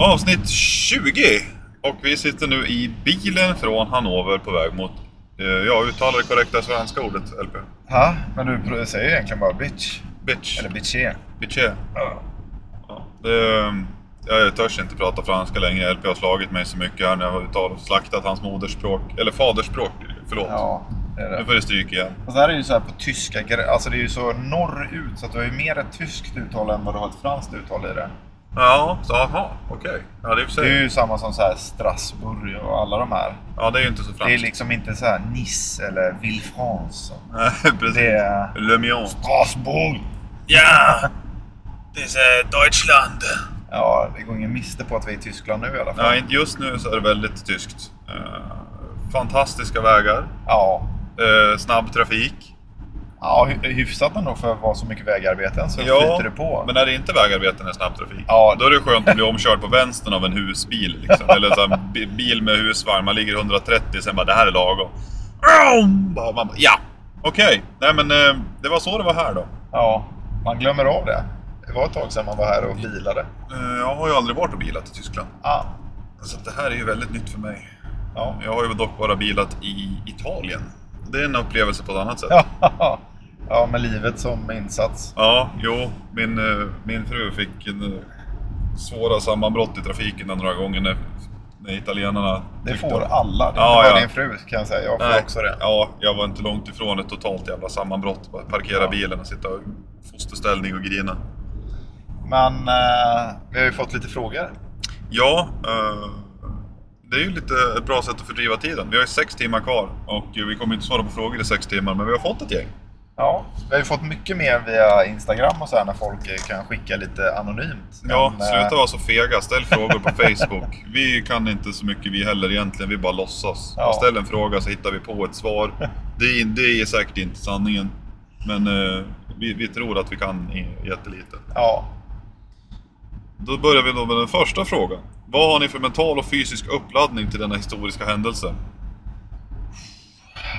Avsnitt 20! Och vi sitter nu i bilen från Hannover på väg mot, eh, ja uttalar det korrekta svenska ordet LP. Ja, men du säger egentligen bara bitch. Bitch. Eller bitché. Bitche. Ja. Ja, det, jag törs inte prata franska längre. LP har slagit mig så mycket här när jag har uttalat, slaktat hans modersspråk. Eller fadersspråk, förlåt. Ja, det Nu får det stryk igen. Och så här är det ju så här på tyska, alltså det är ju så norrut så att du har ju mer ett tyskt uttal än vad du har ett franskt uttal i det. Ja, så aha, okej. Ja, det Det är ju samma som så här Strasbourg och alla de här. Ja, det är ju inte så Det är franskt. liksom inte så här Nice eller Villefranche. Nej, precis. Det är Le Mion. Strasbourg. Ja! Det är Deutschland. Ja, det går ingen miste på att vi är i Tyskland nu i alla fall. Ja, just nu så är det väldigt tyskt. Eh, fantastiska vägar. Ja, Eh, snabb trafik. Ja hy- hyfsat ändå för att vara så mycket vägarbeten så Ja, flyter det på. Men när det inte är vägarbeten är snabb trafik. Ja. Då är det skönt att bli omkörd på vänstern av en husbil. Liksom. Eller så här, bi- bil med husvagn. Man ligger 130 sen bara det här är lagom. Man bara, ja, okej. Nej men eh, det var så det var här då. Ja, man glömmer av det. Det var ett tag sedan man var här och bilade. Eh, jag har ju aldrig varit och bilat i Tyskland. Ah, Så det här är ju väldigt nytt för mig. ja. Jag har ju dock bara bilat i Italien. Det är en upplevelse på ett annat sätt. Ja. med livet som insats. Ja, jo. Min, eh, min fru fick en eh, svåra sammanbrott i trafiken några gånger när, när italienarna... Det får alla. Det är Ja, inte bara ja. din fru kan jag säga. Jag får Nej, också det. Ja, jag var inte långt ifrån ett totalt jävla sammanbrott. Bara parkera Ja. bilen och sitta i fosterställning och grina. Men eh, vi har ju fått lite frågor. Ja, eh, det är ju lite ett bra sätt att fördriva tiden. Vi har ju sex timmar kvar och vi kommer inte svara på frågor i sex timmar, men vi har fått ett gäng. Ja, vi har ju fått mycket mer via Instagram och så här när folk eh, kan skicka lite anonymt. Ja, Men, eh, sluta vara så fega. Ställ frågor på Facebook. Vi kan inte så mycket vi heller egentligen, vi bara låtsas. Ja. Ställ en fråga så hittar vi på ett svar. Det är, det är säkert inte sanningen. Men eh, vi, vi tror att vi kan jättelite. Ja, Då börjar vi då med den första frågan. Vad har ni för mental och fysisk uppladdning till denna historiska händelse?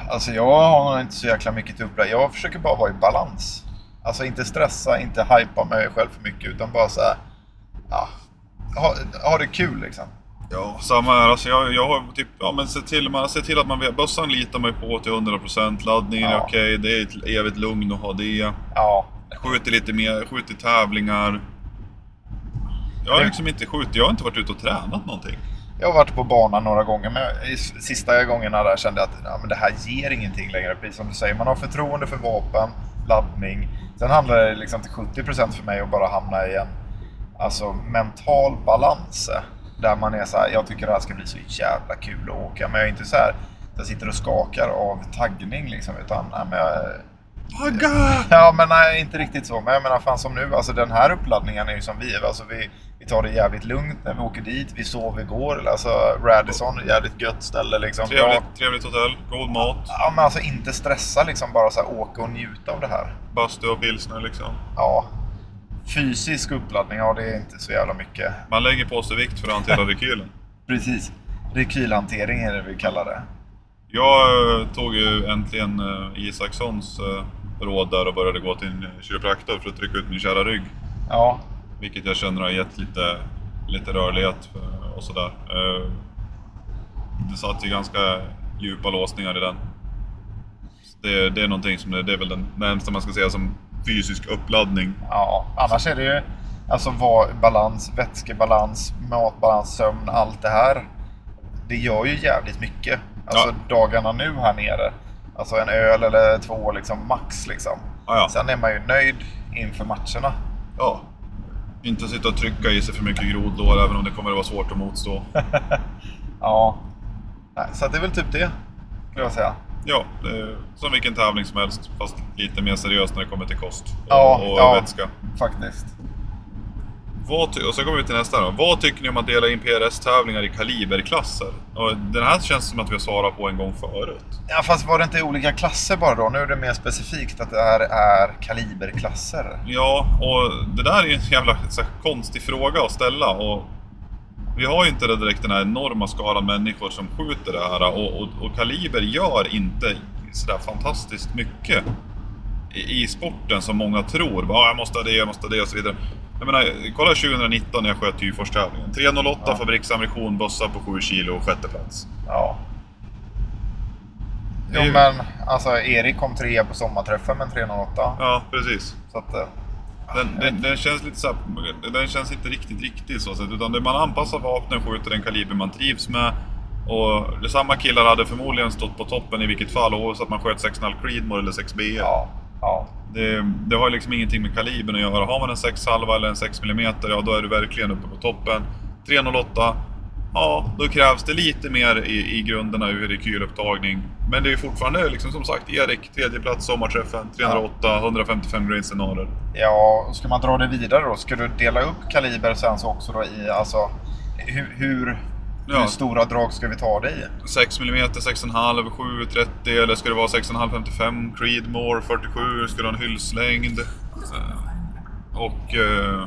Alltså jag har nog inte så jäkla mycket upplägg. Jag försöker bara vara i balans. Alltså inte stressa, inte hypa mig själv för mycket utan bara så här, ja, ha, ha det kul liksom. Ja, samma här. Alltså jag, jag har typ, ja men se till, man, se till att man vet, bössan litar man på till 100%. Laddningen är Ja. okej, det är ett evigt lugn att ha det. Ja, Skjuter lite mer, skjuter tävlingar. Jag har liksom inte skjutit, jag har inte varit ute och tränat någonting. Jag har varit på banan några gånger, men sista gångerna där kände jag att ja, men det här ger ingenting längre. Precis som du säger, man har förtroende för vapen, laddning. Sen handlar det liksom till 70% för mig att bara hamna i en alltså, mental balans. Där man är så här, jag tycker det här ska bli så jävla kul att åka. Men jag är inte så här, jag sitter och skakar av taggning liksom. Utan, nej, men jag, Pagga! Ja, men nej, inte riktigt så. Men jag menar, fan som nu, alltså den här uppladdningen är ju som vi. Alltså vi, vi tar det jävligt lugnt när vi åker dit. Vi sover igår. Alltså Radisson, jävligt gött ställe liksom. Bra. Trevligt, trevligt hotell, god mat, Ja, men alltså inte stressa liksom. Bara så här åka och njuta av det här. bastu och pilsner liksom. Ja. Fysisk uppladdning, ja det är inte så jävla mycket. Man lägger på sig vikt för att hantera rekylen. Precis. Rekylhantering är det vi kallar det. Jag eh, tog ju äntligen eh, Isakssons eh, råd där och började gå till en kiropraktor för att trycka ut min kära rygg. Ja, Vilket jag känner har gett lite, lite rörlighet och sådär. Eh, Det satt ju ganska djupa låsningar i den. Det, det är någonting som, det är väl den närmsta man ska säga som fysisk uppladdning. ja. Annars är det ju alltså vad, balans, vätskebalans, matbalans, sömn, allt det här. Det gör ju jävligt mycket. Alltså dagarna nu här nere. Alltså en öl eller två liksom max liksom. Ah, ja. Sen är man ju nöjd inför matcherna. ja. Inte sitta och trycka i sig för mycket grodlår även om det kommer att vara svårt att motstå. Ja. Så det är väl typ det. Skulle jag säga. Ja, som vilken tävling som helst fast lite mer seriöst när det kommer till kost och, Ja, och ja. vätska. Faktiskt. Vad och så kommer vi till nästa då. Vad tycker ni om att dela in PRS-tävlingar i kaliberklasser? Och den här känns som att vi har svarat på en gång förut. Ja, fast var det inte olika klasser bara då? Nu är det mer specifikt att det här är kaliberklasser. Ja, och det där är ju en jävla konstig fråga att ställa. Och vi har ju inte direkt den här enorma skalan människor som skjuter det här. Och, och, och kaliber gör inte sådär fantastiskt mycket i, i sporten som många tror. Bara, "Ah, jag måste ha det, jag måste ha det och så vidare. Jag menar, kolla 2019 när jag sköt Tyfors-tävlingen. 308 Ja. fabriksammunition, bössa på 7 kilo, sjätte plats. Ja. Jo ju- men alltså Erik kom trea på sommarträffen med en 308. Ja, precis. Så att, eh, Den, den, den känns lite så här, den känns inte riktigt riktig så sätt, utan det man anpassar vapnen, skjuter den kaliber man trivs med. Och samma killar hade förmodligen stått på toppen i vilket fall, oavsett om man sköt 6,5 Creedmoor eller 6 BE. ja. Ja. Det, det har liksom ingenting med kalibern att göra. Har man en 6 halva eller en 6 mm, ja då är du verkligen uppe på toppen. 308, ja då krävs det lite mer i, i grunderna ur rekylupptagning. Men det är fortfarande liksom som sagt Erik, tredje plats sommarträffen, 308, 155 grain scenarier. Ja, och ska man dra det vidare då? Ska du dela upp kaliber sen så också då i, alltså hur, hur, Ja. hur stora drag ska vi ta det i? 6 mm, 6,5, 7, 30 eller ska det vara 6,5, 55, Creedmoor, 47, ska det ha en hylslängd? Eh, Och... eh,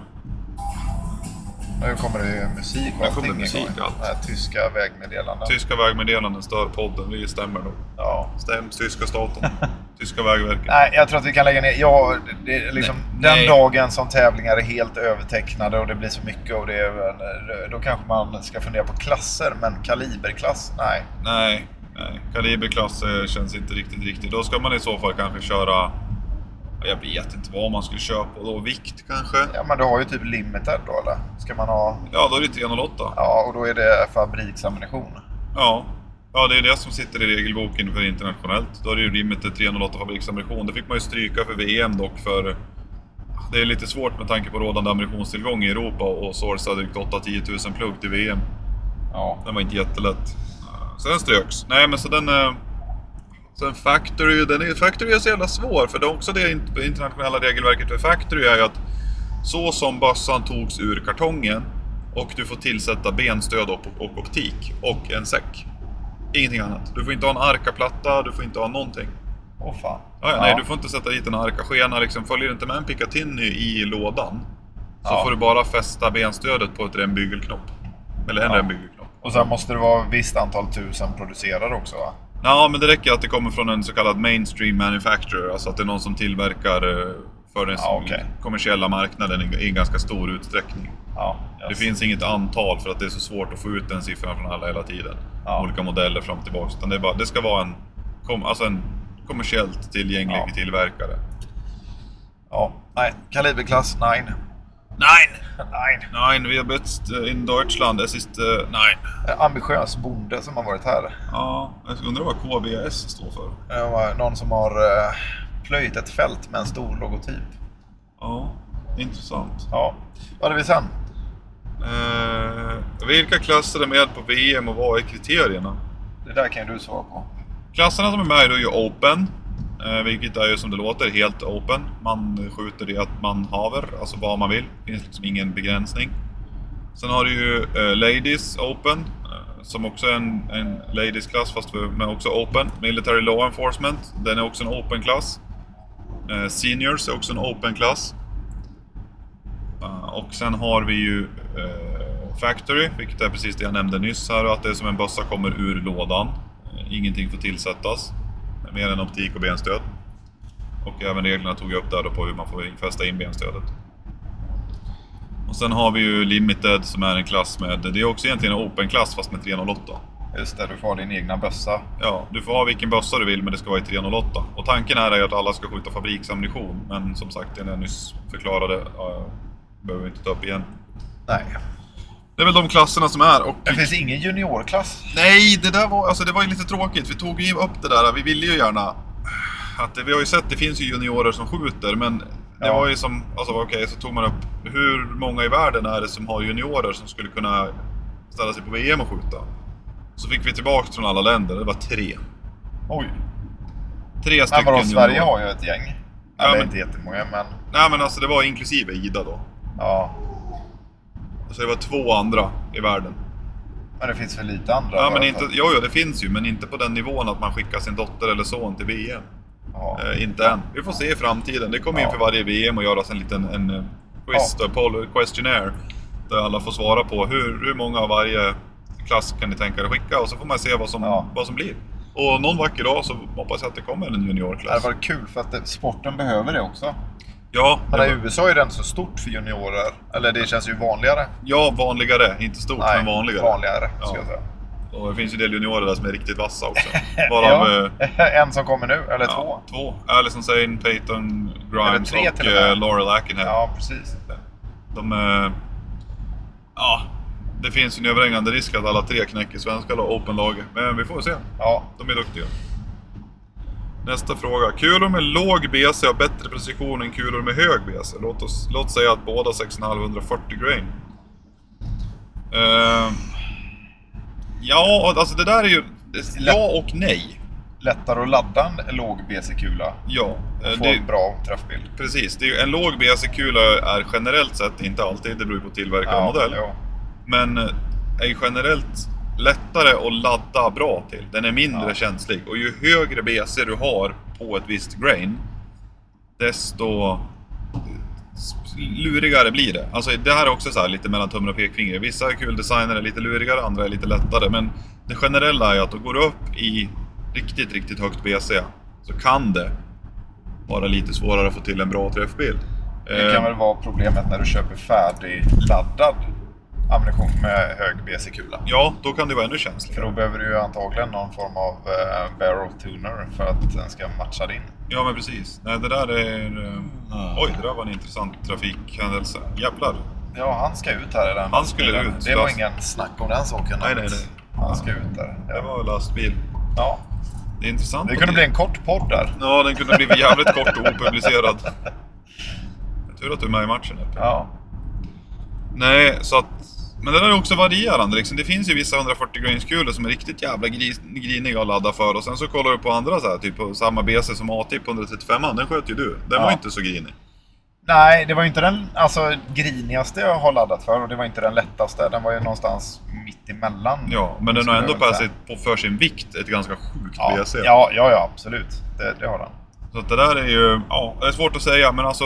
Nu kommer det musik och allting musik allt. Tyska vägmeddelanden. Tyska vägmeddelanden stör podden, vi stämmer nog. Ja. Stäms tyska staten. tyska vägverket. Nej, jag tror att vi kan lägga ner. Ja, det är liksom Nej. den dagen som tävlingar är helt övertecknade och det blir så mycket och det är, då kanske man ska fundera på klasser. Men kaliberklass, nej. Nej, nej. Kaliberklass eh, känns inte riktigt riktigt. Då ska man i så fall kanske köra... Jag vet inte vad man skulle köra på då. Vikt kanske? Ja, men du har ju typ limited då eller? Ska man ha... Ja, då är det 308. Ja, och då är det fabriksammunition. Ja. Ja, det är det som sitter i regelboken för internationellt. Då är det ju limited 308 fabriksammunition. Det fick man ju stryka för VM dock för... Det är lite svårt med tanke på rådande ammunitionstillgång i Europa och sourca drygt 8-10 000 plugg till VM. Ja. Den var inte jättelätt. Så den ströks. Nej men så den... Sen Factory, den är, Factory är så jävla svår för det är också det int- internationella regelverket för Factory är ju att så som bössan togs ur kartongen och du får tillsätta benstöd och, och optik och en säck. Ingenting annat. Du får inte ha en arkaplatta, du får inte ha någonting. Åh fan. Ja, ja, Nej, du får inte sätta dit en arkaskena. Liksom, följer inte med en Picatinny i lådan så Ja. får du bara fästa benstödet på ett rembygelknopp. Eller en Ja. rembygelknopp. Och sen måste det vara visst antal tusen producerade också va? Ja, men det räcker att det kommer från en så kallad mainstream manufacturer, alltså att det är någon som tillverkar eh, för den ja, okay. kommersiella marknaden i en ganska stor utsträckning. Ja, yes. Det finns inget antal för att det är så svårt att få ut den siffran från alla hela tiden. Ja. Olika modeller fram och tillbaka. Utan det, bara, det ska vara en, kom, alltså en kommersiellt tillgänglig tillverkare. Ja, nej, kaliberklass 9. Nein! Nein. Nein, har bist eh, i Deutschland. Es ist... Uh, eh, nein. En ambitiös bonde som har varit här. Ja, jag undrar vad KBS står för? Någon som har eh, plöjt ett fält med en stor logotyp. Ja, intressant. Ja. Vad hade vi sen? Eh, vilka klasser är med på VM och vad är kriterierna? Det där kan ju du svara på. Klasserna som är med är ju Open, Eh, vilket är ju som det låter helt open. Man skjuter det att man haver, alltså vad man vill. Det finns liksom ingen begränsning. Sen har du ju eh, Ladies Open, eh, som också är en, en Ladies-klass fast för- med också Open. Military Law Enforcement, den är också en Open-klass. Seniors är också en Open-klass. Och sen har vi ju Factory, vilket är precis det jag nämnde nyss här, att det är som en bössa kommer ur lådan. Ingenting får tillsättas, mer än optik och benstöd. Och även reglerna tog jag upp där då på hur man får fästa in benstödet. Och sen har vi ju Limited som är en klass med, det är också egentligen en Open-klass fast med 308. Just det, du får ha din egna bössa. Ja, du får ha vilken bössa du vill men det ska vara i 308. Och tanken här är att alla ska skjuta fabriksammunition. Men som sagt, det jag nyss förklarade behöver vi inte ta upp igen. Nej. Det är väl de klasserna som är och... Det finns ingen juniorklass. Nej, det där var, alltså det var ju lite tråkigt. Vi tog ju upp det där. Vi ville ju gärna... Att det, vi har ju sett, det finns ju juniorer som skjuter men det var ju som, alltså okej, så tog man upp hur många i världen är det som har juniorer som skulle kunna ställa sig på VM och skjuta? Så fick vi tillbaka från alla länder, det var tre. Oj. Tre Men stycken vadå, Sverige har ju ett gäng. Ja, Eller men- inte jättemånga, men Nej men alltså det var inklusive Ida då. ja. Så det var två andra i världen. Men det finns för lite andra. Ja men inte, att- jo, jo det finns ju, men inte på den nivån att man skickar sin dotter eller son till VM. Ja. Eh, inte än. Vi får se i framtiden. Det kommer Ja. inför varje VM och göras en liten en, eh, quiz, Ja. poll, questionnaire. Där alla får svara på hur, hur många av varje klass kan ni tänka er att skicka och så får man se vad som, Ja. vad som blir. Och någon vacker dag så hoppas jag att det kommer en Det hade juniorklass. varit kul för att det, sporten behöver det också. Ja, Men i USA är det inte så stort för juniorer. Eller det känns ju vanligare. ja, vanligare. Inte stort, men vanligare. vanligare Ja. ska jag säga. Och det finns ju en del juniorer där som är riktigt vassa också. Varav... ja. eh, en som kommer nu, eller två. Ja, två. Alison Sane, Peyton Grimes och med. eh, Laurel Ackenhead. Ja, precis. De... eh, Ja, det finns ju en överhängande risk att alla tre knäcker svenska Open-laget. Men vi får se. Ja, De är duktiga. Nästa fråga. Kulor med låg BC har bättre precision än kulor med hög BC. Låt, oss, låt säga att båda 6,5 140 grain. Eh, ja, alltså det där är ju... Ja och nej. lättare att ladda en låg BC-kula. Ja. eh, Och få det- en bra träffbild. Precis, det är en låg BC-kula är generellt sett, inte alltid, det beror på tillverkare och modell. ja. Men eh, är ju generellt lättare att ladda bra till. Den är mindre Ja. känslig. Och ju högre BC du har på ett visst grain, desto lurigare blir det. Alltså det här är också så här lite mellan tummen och pekfinger. Vissa kuldesigner är lite lurigare, andra är lite lättare. Men det generella är att då går du upp i riktigt, riktigt högt BC så kan det vara lite svårare att få till en bra träffbild. Det kan Eh, väl vara problemet när du köper färdigladdad ammunition med hög BC-kula. Ja, då kan det vara ännu För känsligare. då behöver du ju antagligen någon form av eh, barrel tuner för att den ska matcha din. Ja, men precis. Nej, det där är... eh, Oj, det där var en intressant trafikhändelse. Jävlar. Ja, han ska ut här i den Han skulle bilen. ut. Det var Last- ingen snack om den saken. Nej, nej, nej. Han ska ut där. Det Ja. var lastbil. Ja. Det är intressant. Det kunde bli en kort podd där. Ja, den kunde blivit jävligt kort och opublicerad. Tur att du är med i matchen. Ja. Nej, så att... Men där är också varierande. Liksom. Det finns ju vissa 140 grains-kulor som är riktigt jävla gris, griniga att ladda för. Och sen så kollar du på andra så här, typ på samma BC som A-tip 135 Den sköt ju du. Den Ja. var inte så grinig. Nej, det var ju inte den alltså, grinigaste jag har laddat för och det var inte den lättaste. Den var ju någonstans mitt emellan. Ja, men den har ändå sig, på, för sin vikt ett ganska sjukt Ja, BC. ja, ja, ja, absolut. Det, det har den. Så att det där är ju, ja, det är svårt att säga, men alltså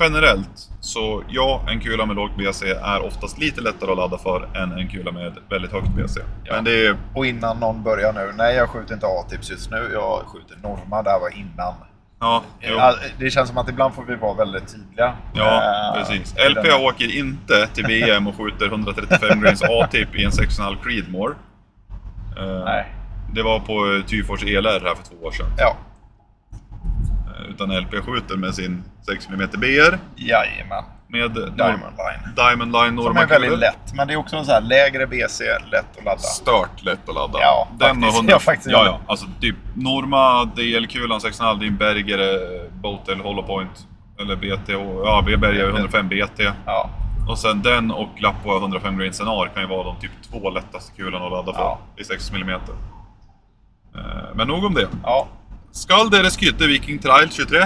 generellt så ja, en kula med lågt BC är oftast lite lättare att ladda för än en kula med väldigt högt BC. Ja. Men det är, Och innan någon börjar nu. Nej, jag skjuter inte A-tips just nu. Jag skjuter Norma. Det här var innan. ja, jo, Det känns som att ibland får vi vara väldigt tydliga. ja Eh, precis. LP den- åker inte till BM och skjuter 135 grains A-tip i en 6,5 Creedmoor. Eh, Nej. Det var på Tyfors ELR här för två år sedan. Ja, Utan LP skjuter med sin 6 mm BR jajamän. med Diamond Line. Diamond Line Som Norma är väldigt lätt. Men det är också en så här lägre BC, lätt att ladda. Stört lätt att ladda. Ja, Den faktiskt. och 100... Ja, faktiskt. ja, ja. Alltså typ Norma DL-kulan 6,5, din Berger eh, Botel Hollow Point. Eller BT, ja Berger 105 BT. Ja, Och sen den och Lappoa 105 grain Senar kan ju vara de typ två lättaste kulorna att ladda för Ja. i 6 mm. Men nog om det. ja. Skall deres skytte Viking Trail 23?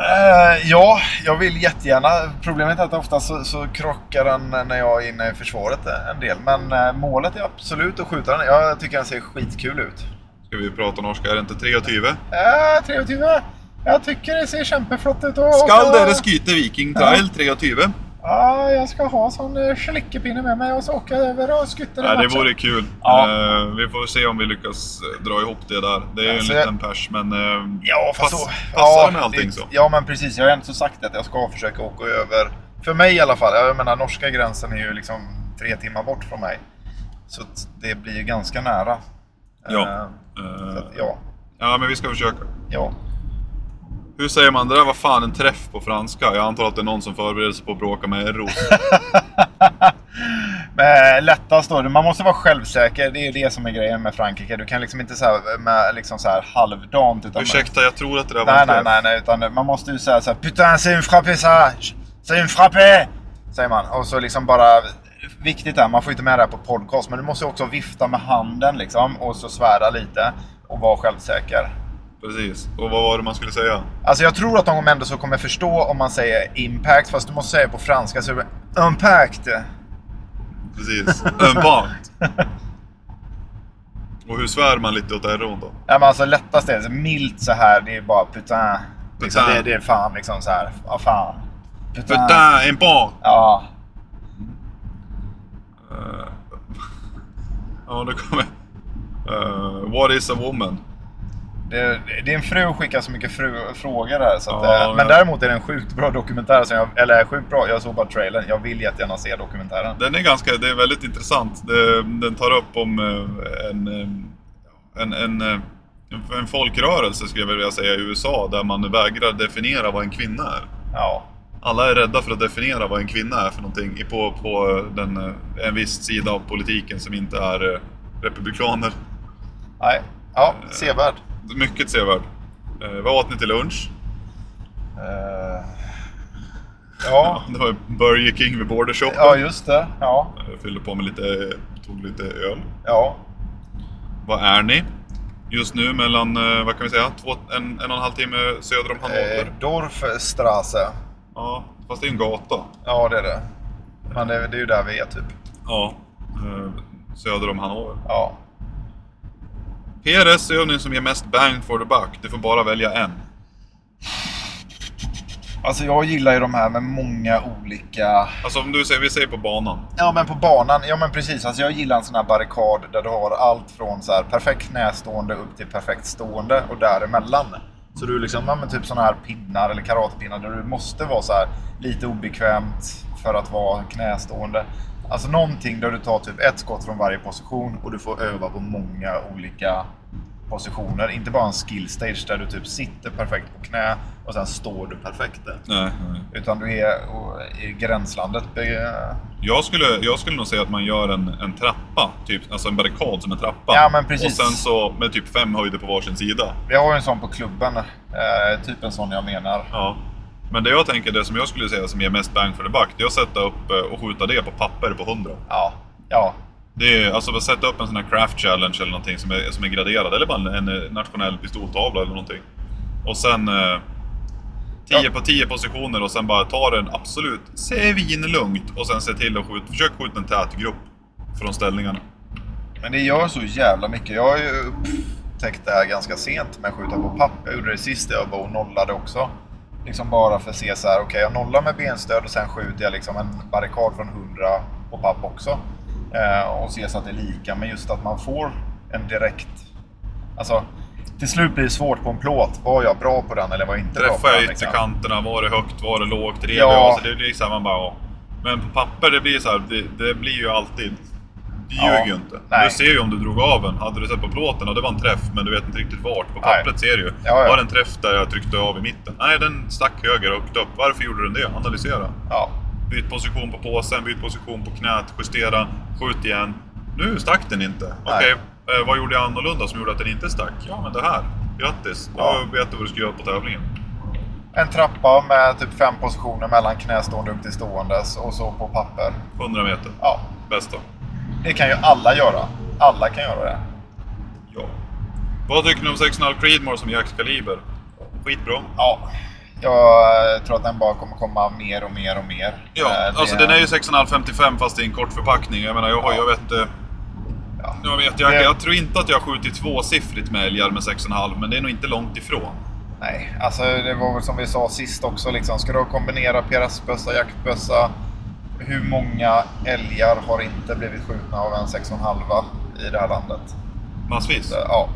Eh, ja, jag vill jättegärna. Problemet är att ofta så, så krockar den när jag är inne i försvaret en del. Men eh, målet är absolut att skjuta den. Jag tycker den ser skitkul ut. Ska vi prata norska? Är det inte 23? Äh, 23. Jag tycker det ser kämpeflott ut. Och, Skall och- deres skytte Viking Trail 23? Ja, jag ska ha sån uh, slickepinne med mig och så åka över och skytta Nej, det vore kul. Ja. Eh, vi får se om vi lyckas eh, dra ihop det där. Det är ju en Alltså, liten pers, men... eh, Ja, fast pass, så. Passar ja, med allting det- så? Ja, men precis. Jag har inte så sagt att jag ska försöka åka över. För mig i alla fall. Jag menar, norska gränsen är ju liksom tre timmar bort från mig. Så det blir ju ganska nära. Ja. Eh, Eh, Så att, ja. ja, men vi ska försöka. ja. Hur säger man? Det där var fan en träff på franska. Jag antar att det är någon som förbereder sig på att bråka med Eros. Men lättast då, man måste vara självsäker. Det är det som är grejen med Frankrike. Du kan liksom inte säga med liksom så här halvdant. Utan Ursäkta, jag tror att det där var Nej, en nej, träff. nej, nej, utan man måste ju säga så här Putain, c'est une frappe ça! C'est une frappe! Säger man. Och så liksom bara... Viktigt är, man får inte med det här på podcast, men du måste också vifta med handen liksom och så svära lite och vara självsäker. Precis. Och vad var det man skulle säga? Alltså jag tror att de ändå så kommer förstå om man säger impact, fast du måste säga på franska så är det impact. Precis. Bant. Och hur svär man lite åt Eron då? Ja, men alltså lättast är så milt så här, det är bara putain. Liksom, Putain. det, det är fan liksom så här. Ja, fan. Putain, en bant! Ja. Eh, ja, det kommer... Uh, what is a woman? Det, din fru skickar så mycket fru, frågor här. Så att, Ja, eh, men ja. däremot är det en sjukt bra dokumentär. Som jag, eller sjukt bra, jag såg bara trailern. Jag vill jättegärna se dokumentären. Den är ganska, det är väldigt intressant. Den tar upp om eh, en, eh, en, en, en, en folkrörelse skulle jag vilja säga i USA där man vägrar definiera vad en kvinna är. Ja. Alla är rädda för att definiera vad en kvinna är för någonting på, på den, en viss sida av politiken som inte är republikaner. Nej. Ja, sevärd. Mycket sevärd. Eh, vad åt ni till lunch? Eh, ja. Det var Burger King vid Border Shop. ja, just det. Ja. Jag fyllde på med lite, tog lite öl. Ja. Var är ni? Just nu mellan, eh, vad kan vi säga, Två, en, en och en halv timme söder om Eh, Hannover. Dorfstrasse. Ja, fast det är en gata. Ja, det är det. Men det, är ju där vi är typ. Ja, eh, söder om Hannover. Ja. PRS övning som ger mest bang for the buck. Du får bara välja en. Alltså jag gillar ju de här med många olika... Alltså om du säger, vi säger på banan. Ja men på banan, ja men precis. Alltså jag gillar en sån här barrikad där du har allt från så här perfekt knästående upp till perfekt stående och däremellan. Så du liksom, ja men typ såna här pinnar eller karatepinnar där du måste vara så här lite obekvämt för att vara knästående. Alltså någonting där du tar typ ett skott från varje position och du får öva på många olika positioner. Inte bara en skill stage där du typ sitter perfekt på knä och sen står du perfekt där. Nej, nej. Utan du är i gränslandet. Jag skulle, jag skulle nog säga att man gör en, en trappa, typ, alltså en barrikad som en trappa. Ja, men precis. Och sen så med typ fem höjder på varsin sida. Vi har ju en sån på klubben. Eh, typ en sån jag menar. Ja. Men det jag tänker, det som jag skulle säga som ger mest bang for the buck, det är att sätta upp eh, och skjuta det på papper på 100. Ja. Ja. Det är alltså att sätta upp en sån här craft challenge eller någonting som är, som är graderad, eller bara en, en eh, nationell pistoltavla eller någonting. Och sen eh, 10 Ja. på 10 positioner och sen bara ta den absolut svinlugnt och sen se till att skjuta, försök skjuta en tät grupp från ställningarna. Men det gör så jävla mycket. Jag har ju upptäckt det här ganska sent med att skjuta på papp. Jag gjorde det sist jag var och nollade också. Liksom bara för att se så här, okej jag nollar med benstöd och sen skjuter jag liksom en barrikad från 100 på papp också. Eh, och se så att det är lika. Men just att man får en direkt... Alltså, till slut blir det svårt på en plåt. Var jag bra på den eller var jag inte bra på Träffar den? jag liksom? ytterkanterna? Var det högt? Var det lågt? Rev Ja. jag? Alltså det blir så här, man bara... Ja. Men på papper, det blir så här, det, det blir ju alltid... Det Ja. ljuger ju inte. Nej. Du ser ju om du drog av en. Hade du sett på plåten och det var en träff, men du vet inte riktigt vart. På Nej. pappret ser du ju. Ja, ja. Var det en träff där jag tryckte av i mitten? Nej, den stack höger högt upp. Varför gjorde den det? Analysera. Ja. Byt position på påsen, byt position på knät, justera, skjut igen. Nu stack den inte. Okej, eh, vad gjorde jag annorlunda som gjorde att den inte stack? Ja, men det här. Grattis, då Ja. vet du vad du ska göra på tävlingen. En trappa med typ fem positioner mellan knästående upp till ståendes och så på papper. 100 meter. Ja, Bästa. Det kan ju alla göra. Alla kan göra det. Ja. Vad tycker ni om 6,5 Creedmoor som jaktskaliber? Skitbra. Ja. Jag tror att den bara kommer komma mer och mer och mer. Ja, Eh, det- alltså den är ju 6,5-55 fast i en kort förpackning. Jag menar, jag, har, Ja. jag vet inte... Ja. Jag, vet, jag, Det- jag tror inte att jag har skjutit tvåsiffrigt med älgar med 6,5 men det är nog inte långt ifrån. Nej, alltså det var väl som vi sa sist också. Liksom. Ska du kombinera PRS-bössa, jaktbössa. Hur många älgar har inte blivit skjutna av en 6,5 i det här landet? Massvis. Så, ja,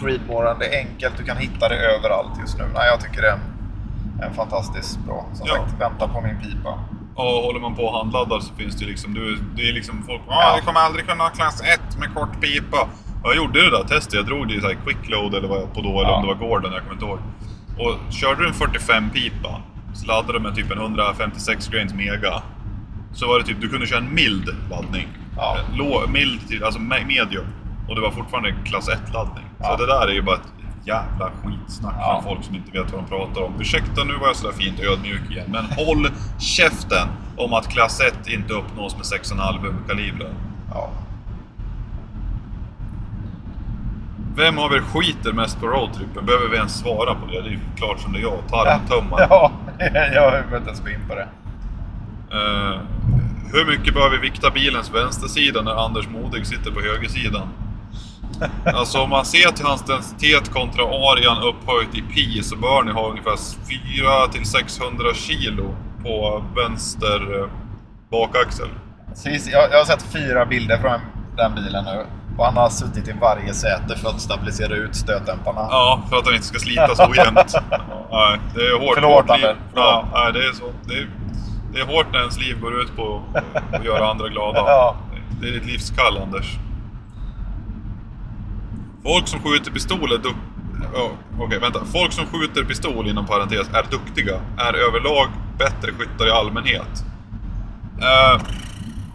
Creedmoren, det är enkelt. Du kan hitta det överallt just nu. Nej, jag tycker det är en, en fantastiskt bra. Som Ja. sagt, vänta på min pipa. Och håller man på och handladdar så finns det liksom, du, det är liksom folk Ja. ja. jag kommer aldrig kunna ha klass 1 med kort pipa. Jag gjorde det där testet, jag drog det i så här quick load eller vad jag på då, eller Ja. om det var Gordon, jag kommer inte ihåg. Och körde du en 45 pipa, så laddade du med typ en 156 grains mega. Så var det typ, du kunde köra en mild laddning. Ja. Lå, mild till, alltså me- medium. Och det var fortfarande klass 1-laddning. Ja. Så det där är ju bara ett jävla skitsnack Ja. från folk som inte vet vad de pratar om. Ursäkta, nu var jag sådär fint ödmjuk igen. Men håll käften om att klass 1 inte uppnås med 6,5 kalibrar. Ja. Vem av er skiter mest på roadtrippen? Behöver vi ens svara på det? Det är ju klart som det är jag. Tarmtummar. Ja, jag behöver inte ens gå in på det. Eh, hur mycket behöver vi vikta bilens vänstersida när Anders Modig sitter på högersidan? Alltså om man ser till hans densitet kontra arean upphöjt i pi så bör ni ha ungefär 4 till 600 kilo på vänster eh, bakaxel. Precis, jag, jag har sett fyra bilder från den bilen nu. Och han har suttit i varje säte för att stabilisera ut stötdämparna. Ja, för att han inte ska slitas ojämnt. Nej, det är hårt. Förlåt, hårt liv. Anders. Ja, nej, det är så. Det är, det är hårt när ens liv går ut på att göra andra glada. Ja. Det är ditt livskall, Anders. Folk som skjuter pistol är duk... Oh, Okej, vänta. Folk som skjuter pistol, inom parentes, är duktiga. Är överlag bättre skyttar i allmänhet. Eh,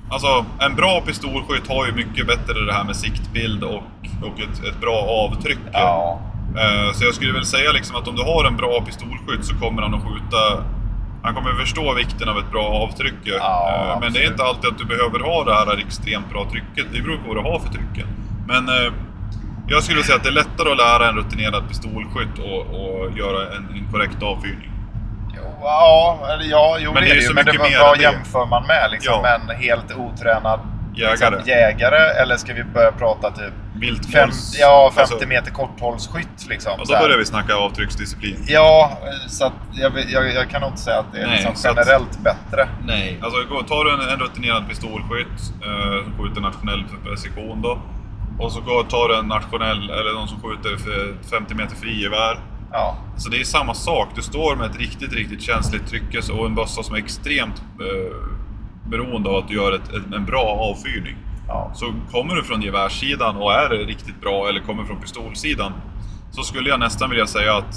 alltså, en bra pistolskytt har ju mycket bättre det här med siktbild och, och ett, ett bra avtryck. Ja. Eh, Så jag skulle väl säga liksom att om du har en bra pistolskytt så kommer han att skjuta... Han kommer förstå vikten av ett bra avtryck. Ja, Eh, Men det är inte alltid att du behöver ha det här extremt bra trycket. Det beror på vad du har för trycken. Men eh, jag skulle säga att det är lättare att lära en rutinerad pistolskytt och, och göra en, en korrekt avfyrning. Ja, eller ja, jo Men det är det så ju. Men det, mycket vad, jämför man med? Liksom, Ja. En helt otränad Jägare. Liksom, jägare? Eller ska vi börja prata typ fem, Viltmåls... ja, 50 alltså, meter korthållsskytt? Liksom, Och då börjar vi snacka avtrycksdisciplin. Ja, så att jag, jag, jag kan nog inte säga att det är Nej, liksom så att- generellt bättre. Nej. Alltså tar du en, en rutinerad pistolskytt eh, som skjuter nationell precision då. Och så går, tar du en nationell, eller någon som skjuter för 50 meter frigevär. Ja, Så det är samma sak. Du står med ett riktigt, riktigt känsligt tryckes och en bössa som är extremt eh, beroende av att du gör ett, en bra avfyrning. Ja. Så kommer du från gevärssidan och är riktigt bra eller kommer från pistolsidan så skulle jag nästan vilja säga att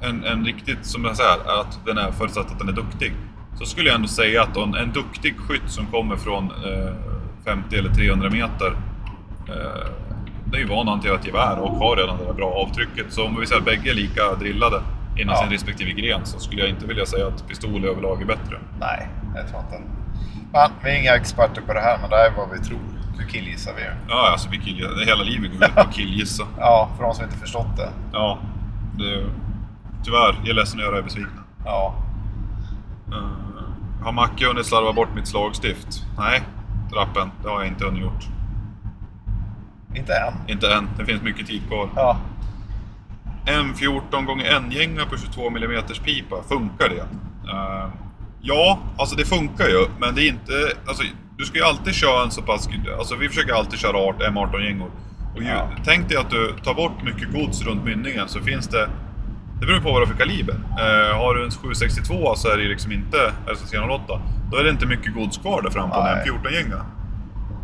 en, en riktigt, som jag säger, att den är förutsatt att den är duktig. Så skulle jag ändå säga att en, en duktig skytt som kommer från eh, 50 eller 300 meter eh, det är ju van att hantera ett gevär och har redan det där bra avtrycket. Så om vi säger att bägge är lika drillade inom Ja. sin respektive gren så skulle jag inte vilja säga att pistol överlag är bättre. Nej, jag tror inte. Men, vi är inga experter på det här, men det här är vad vi tror. Nu killgissar vi. Ja, alltså vi kill, hela livet går ut på att killgissa. Ja, för de som inte förstått det. Ja, det, tyvärr. Jag är ledsen att göra er besvikna. Ja, Uh, har Macke hunnit slarva bort mitt slagstift? Nej, rappen. Det har jag inte hunnit gjort. inte än. Inte än. Det finns mycket tid kvar. Ja, M14 gånger en gänga på 22 mm pipa, funkar det? Eh, ja, alltså det funkar ju, men det är inte... Alltså, du ska ju alltid köra en så pass... Alltså vi försöker alltid köra art- M18-gängor. Och ju, Ja. Tänk dig att du tar bort mycket gods runt mynningen så finns det... Det beror på vad du har för kaliber. Eh, har du en 762 så är det liksom inte RC308. Då är det inte mycket gods kvar där fram på Nej. M14-gänga.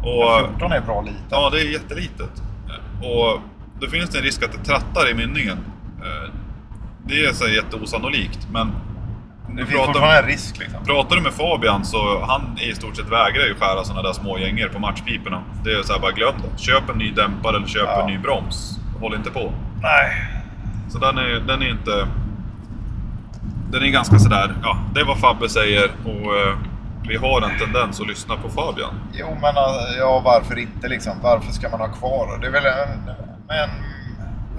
Och, 14 är bra lite. Ja, det är jättelitet. Och då finns det en risk att det trattar i mynningen. Eh, Det är så jätteosannolikt, men... det finns pratar, fortfarande en risk liksom. pratar du med Fabian så han i stort sett vägrar ju skära sådana där små gängor på matchpiporna. Det är så här, bara glöm det. Köp en ny dämpare eller köp Ja. en ny broms. Håll inte på. Nej. Så den är, den är inte... Den är ganska sådär, ja, det är vad Fabbe säger och eh, vi har en tendens att lyssna på Fabian. Jo, men äh, ja, varför inte liksom? Varför ska man ha kvar? Det är väl en... en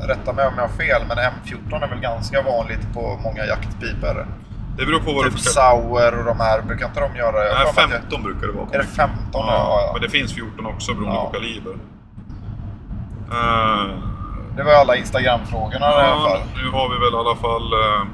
rätta mig om jag har fel, men M14 är väl ganska vanligt på många jaktpipor. Det beror på vad du Typ får Sauer och de här, brukar inte de göra... jag Nej, har för mig att 15 brukar det vara. jag- Är det 15? Ja, Ja, ja. men det finns 14 också beroende Ja. på kaliber. Eh, Det var alla Instagram-frågorna i alla ja, fall. nu har vi väl i alla fall... eh,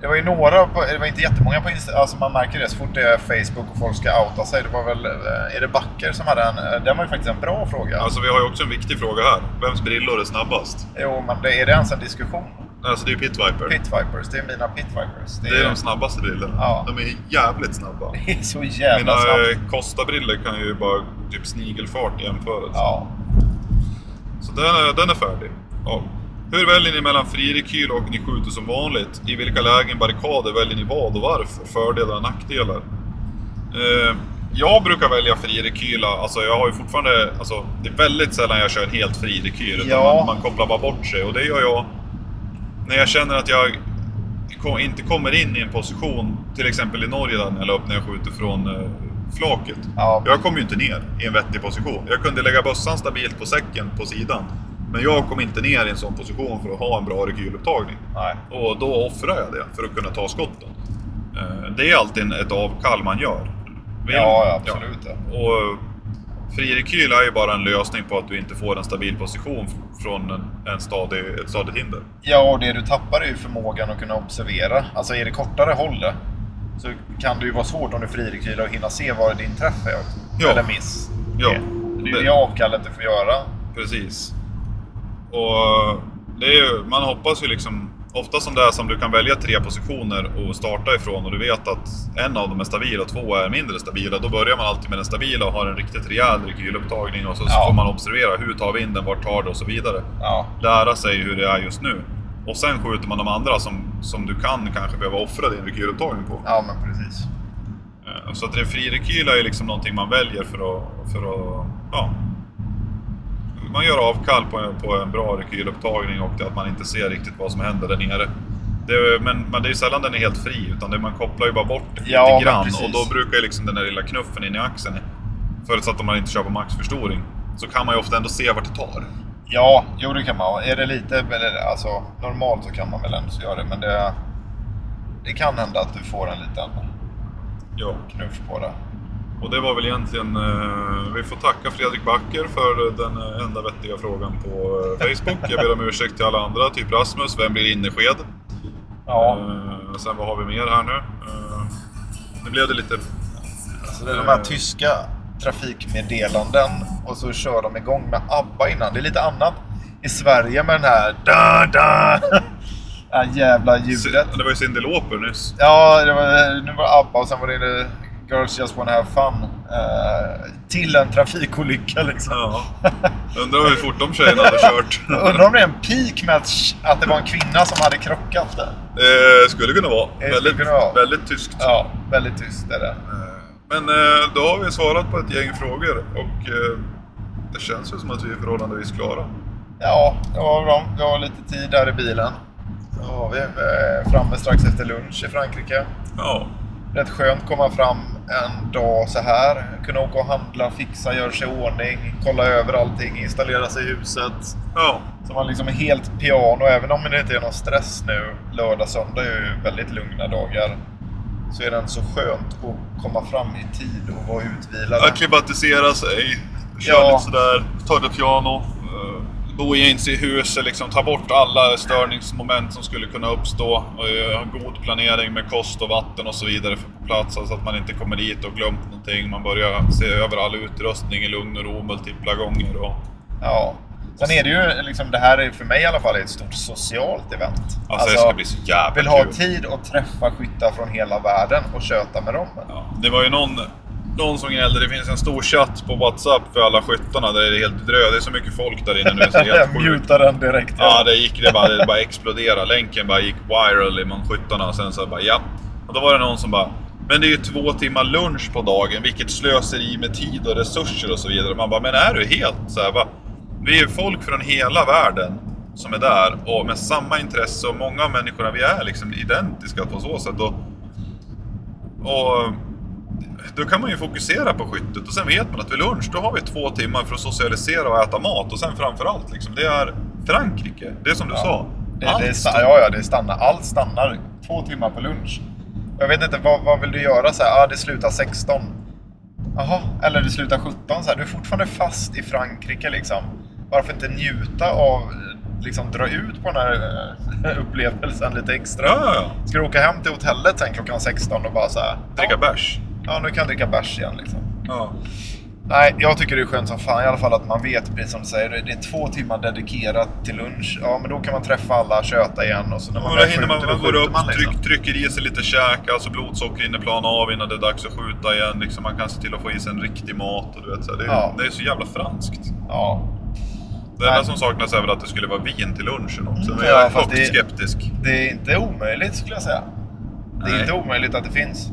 Det var ju några, på, det var inte jättemånga på Instagram, alltså man märker det så fort det är Facebook och folk ska outa sig. Det var väl, eh, är det Backer som hade en, den var ju faktiskt en bra fråga. alltså vi har ju också en viktig fråga här. Vems brillor är snabbast? Jo, men det, är det ens en diskussion? Alltså det är ju Pit Viper. Pit Vipers, det är mina Pit Vipers. Det är de snabbaste brillorna. Ja. De är jävligt snabba. Det är så jävla Mina snabbt. eh, Costa-brillor kan ju bara typ snigelfart i jämförelse. Ja. Så den är, den är färdig. Ja. Hur väljer ni mellan frirekyl och ni skjuter som vanligt? I vilka lägen barrikader väljer ni vad och varför? Fördelar och nackdelar? Eh, jag brukar välja frirekyla. Alltså jag har ju fortfarande... Alltså, det är väldigt sällan jag kör helt frirekyl. utan Ja. Man, man kopplar bara bort sig. Och det gör jag när jag känner att jag inte kommer in i en position, till exempel i Norge där när jag upp när jag skjuter från eh, flaket. Ja. Jag kom ju inte ner i en vettig position. Jag kunde lägga bössan stabilt på säcken på sidan. Men jag kom inte ner i en sån position för att ha en bra rekylupptagning. Nej. Och då offrar jag det för att kunna ta skotten. Eh, Det är alltid ett avkall man gör. Vill- Ja, ja, absolut. Ja. Och fri rekyl är ju bara en lösning på att du inte får en stabil position från en, en stadig, ett stadigt hinder. Ja, och det du tappar är ju förmågan att kunna observera. Alltså är det kortare håll så kan det ju vara svårt om du frirekylar och hinna se var din träff är. Ja. Eller miss. Ja. Det, är ju det avkallet du får göra. Precis. Och det är ju, man hoppas ju liksom, ofta som det är som du kan välja tre positioner och starta ifrån och du vet att en av dem är stabil och två är mindre stabila. Då börjar man alltid med den stabila och har en riktigt rejäl rekylupptagning och så, så Ja. får man observera hur tar vinden, vart tar det och så vidare. Ja, Lära sig hur det är just nu. Och sen skjuter man de andra som, som du kan kanske behöva offra din rekylupptagning på. ja men precis. Eh, Så att fri rekyl är ju liksom någonting man väljer för att, för att ja, man gör avkall på en, på en bra rekylupptagning och att man inte ser riktigt vad som händer där nere. Det, men, men det är ju sällan den är helt fri, utan det, man kopplar ju bara bort Ja, lite grann. Och då brukar ju liksom den där lilla knuffen in i axeln, förutsatt att man inte kör på maxförstoring, så kan man ju ofta ändå se vart det tar. Ja, jo det kan man. Är det lite, eller, alltså normalt så kan man väl ändå göra det, men det, det kan hända att du får en liten Ja. knuff på det. Och det var väl egentligen... Eh, vi får tacka Fredrik Backer för den eh, enda vettiga frågan på eh, Facebook. Jag ber om ursäkt till alla andra, typ Rasmus, vem blir Innesked? Ja, Eh, sen vad har vi mer här nu? Eh, nu blev det lite... så det är de här tyska trafikmeddelanden och så kör de igång med ABBA innan. Det är lite annat i Sverige med den här da, da, det här jävla ljudet. Det var ju Cyndi Lauper nyss. Ja, det var, nu var det ABBA och sen var det Girls Just Wanna Have Fun. Eh, till en trafikolycka liksom. Ja. Undrar hur fort de tjejerna hade kört. Undrar om det är en peak med att, att det var en kvinna som hade krockat där. Eh, skulle kunna vara. Det väldigt, kunna vara. väldigt tyskt. Ja, väldigt tyst är det. Eh, Men eh, då har vi svarat på ett gäng frågor och det känns ju som att vi är förhållandevis klara. Ja, det var bra. Vi har lite tid där i bilen. Ja, vi är framme strax efter lunch i Frankrike. Ja. Rätt skönt att komma fram en dag så här. Kunna åka och handla, fixa, göra sig i ordning, kolla över allting, installera sig i huset. Ja. Så man liksom är helt piano, även om det inte är någon stress nu. Lördag, söndag är ju väldigt lugna dagar. Så är det så skönt att komma fram i tid och vara utvilad. Akklimatisera sig, köra Ja. lite sådär, ta det piano. Bo in sig i huset, liksom, ta bort alla störningsmoment som skulle kunna uppstå. Och eh, ha god planering med kost och vatten och så vidare på plats. Så att man inte kommer dit och glömt någonting. Man börjar se över all utrustning i lugn och ro multipla gånger. Och, Ja. Sen är det ju liksom, det här är för mig i alla fall ett stort socialt event. alltså, det ska bli så jävla vill ha kul. tid att träffa skyttar från hela världen och köta med dem. Ja, det var ju någon, någon som gnällde. Det finns en stor chatt på WhatsApp för alla skyttarna där det är helt drö. Det är så mycket folk där inne nu så det är Jag helt mutar den direkt. Ja, det gick det bara, det bara exploderade. Länken bara gick viral bland skyttarna och sen så bara ja. Och då var det någon som bara men det är ju två timmar lunch på dagen, vilket slöseri med tid och resurser och så vidare. Man bara, men är du helt så här, va? Vi är folk från hela världen som är där och med samma intresse och många av människorna, vi är liksom identiska på så sätt. Och, och då kan man ju fokusera på skyttet och sen vet man att vid lunch då har vi två timmar för att socialisera och äta mat och sen framförallt liksom, det är Frankrike. Det är som du Ja. sa. Det, Allt det stannar, ja, ja, det stannar. Allt stannar. Två timmar på lunch. Jag vet inte, vad, vad vill du göra? Så här, ah, det slutar 16. Jaha, eller det slutar 17. Så här, du är fortfarande fast i Frankrike liksom. Varför inte njuta av, liksom dra ut på den här eh, upplevelsen lite extra? Ja, ja, ja. Ska du åka hem till hotellet sen klockan 16 och bara så här, Dricka ja, bärs. Ja, nu kan jag dricka bärs igen liksom. Ja. Nej, jag tycker det är skönt som fan i alla fall att man vet, precis som du säger, det är två timmar dedikerat till lunch. Ja, men då kan man träffa alla, köta igen och så när man då väl man, skjuter, man då går upp, man liksom. tryck, trycker i sig lite käk, alltså blodsocker hinner plana av innan det är dags att skjuta igen. Liksom man kan se till att få i sig en riktig mat. Och du vet, så här, det, är, Ja. det är så jävla franskt. Ja, Det enda som saknas är väl att det skulle vara vin till lunchen också. Men Ja, jag är fast högt det- skeptisk. det är inte omöjligt skulle jag säga. Det är Nej. inte omöjligt att det finns.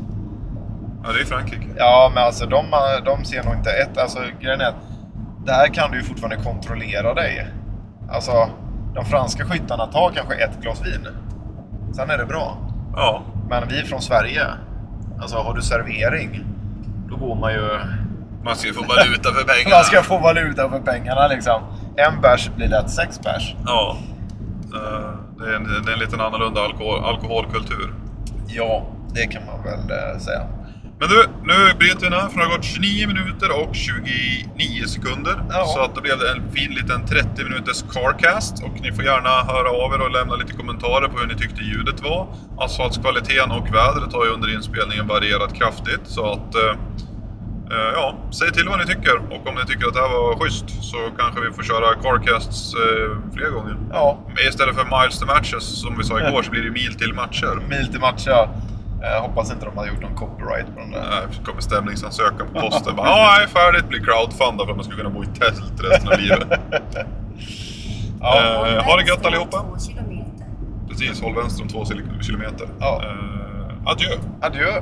Ja, det är Frankrike. Ja, men alltså de, de ser nog inte ett... Alltså grejen är att där kan du ju fortfarande kontrollera dig. Alltså, de franska skyttarna tar kanske ett glas vin. Sen är det bra. Ja. Men vi från Sverige, alltså har du servering, då går man ju... Man ska ju få valuta för pengarna. Man ska få valuta för pengarna liksom. En bärs blir lätt sex bärs. Ja. Det är, en, det är en liten annorlunda alkohol, alkoholkultur. Ja, det kan man väl eh, säga. Men du, nu bryter vi här för det har gått 29 minuter och 29 sekunder. Ja. Så att då blev det en fin liten 30 minuters carcast. Och ni får gärna höra av er och lämna lite kommentarer på hur ni tyckte ljudet var. Asfaltskvaliteten och vädret har ju under inspelningen varierat kraftigt. Så att eh, Eh, ja, säg till vad ni tycker och om ni tycker att det här var schysst så kanske vi får köra Carcasts eh, fler gånger. Ja, Istället för miles to matches som vi sa igår så blir det mil till matcher. mil till match ja. Eh, hoppas inte de har gjort någon copyright på den där. Nej, så kommer stämningsansökan på posten. Bara, Ja, nej, färdigt. Blir crowdfundad för att man ska kunna bo i tält resten av livet. Ja, Eh, ha det gött allihopa. Två kilometer. Precis, håll vänster om två kilometer. Ja. Eh, adjö! adjö.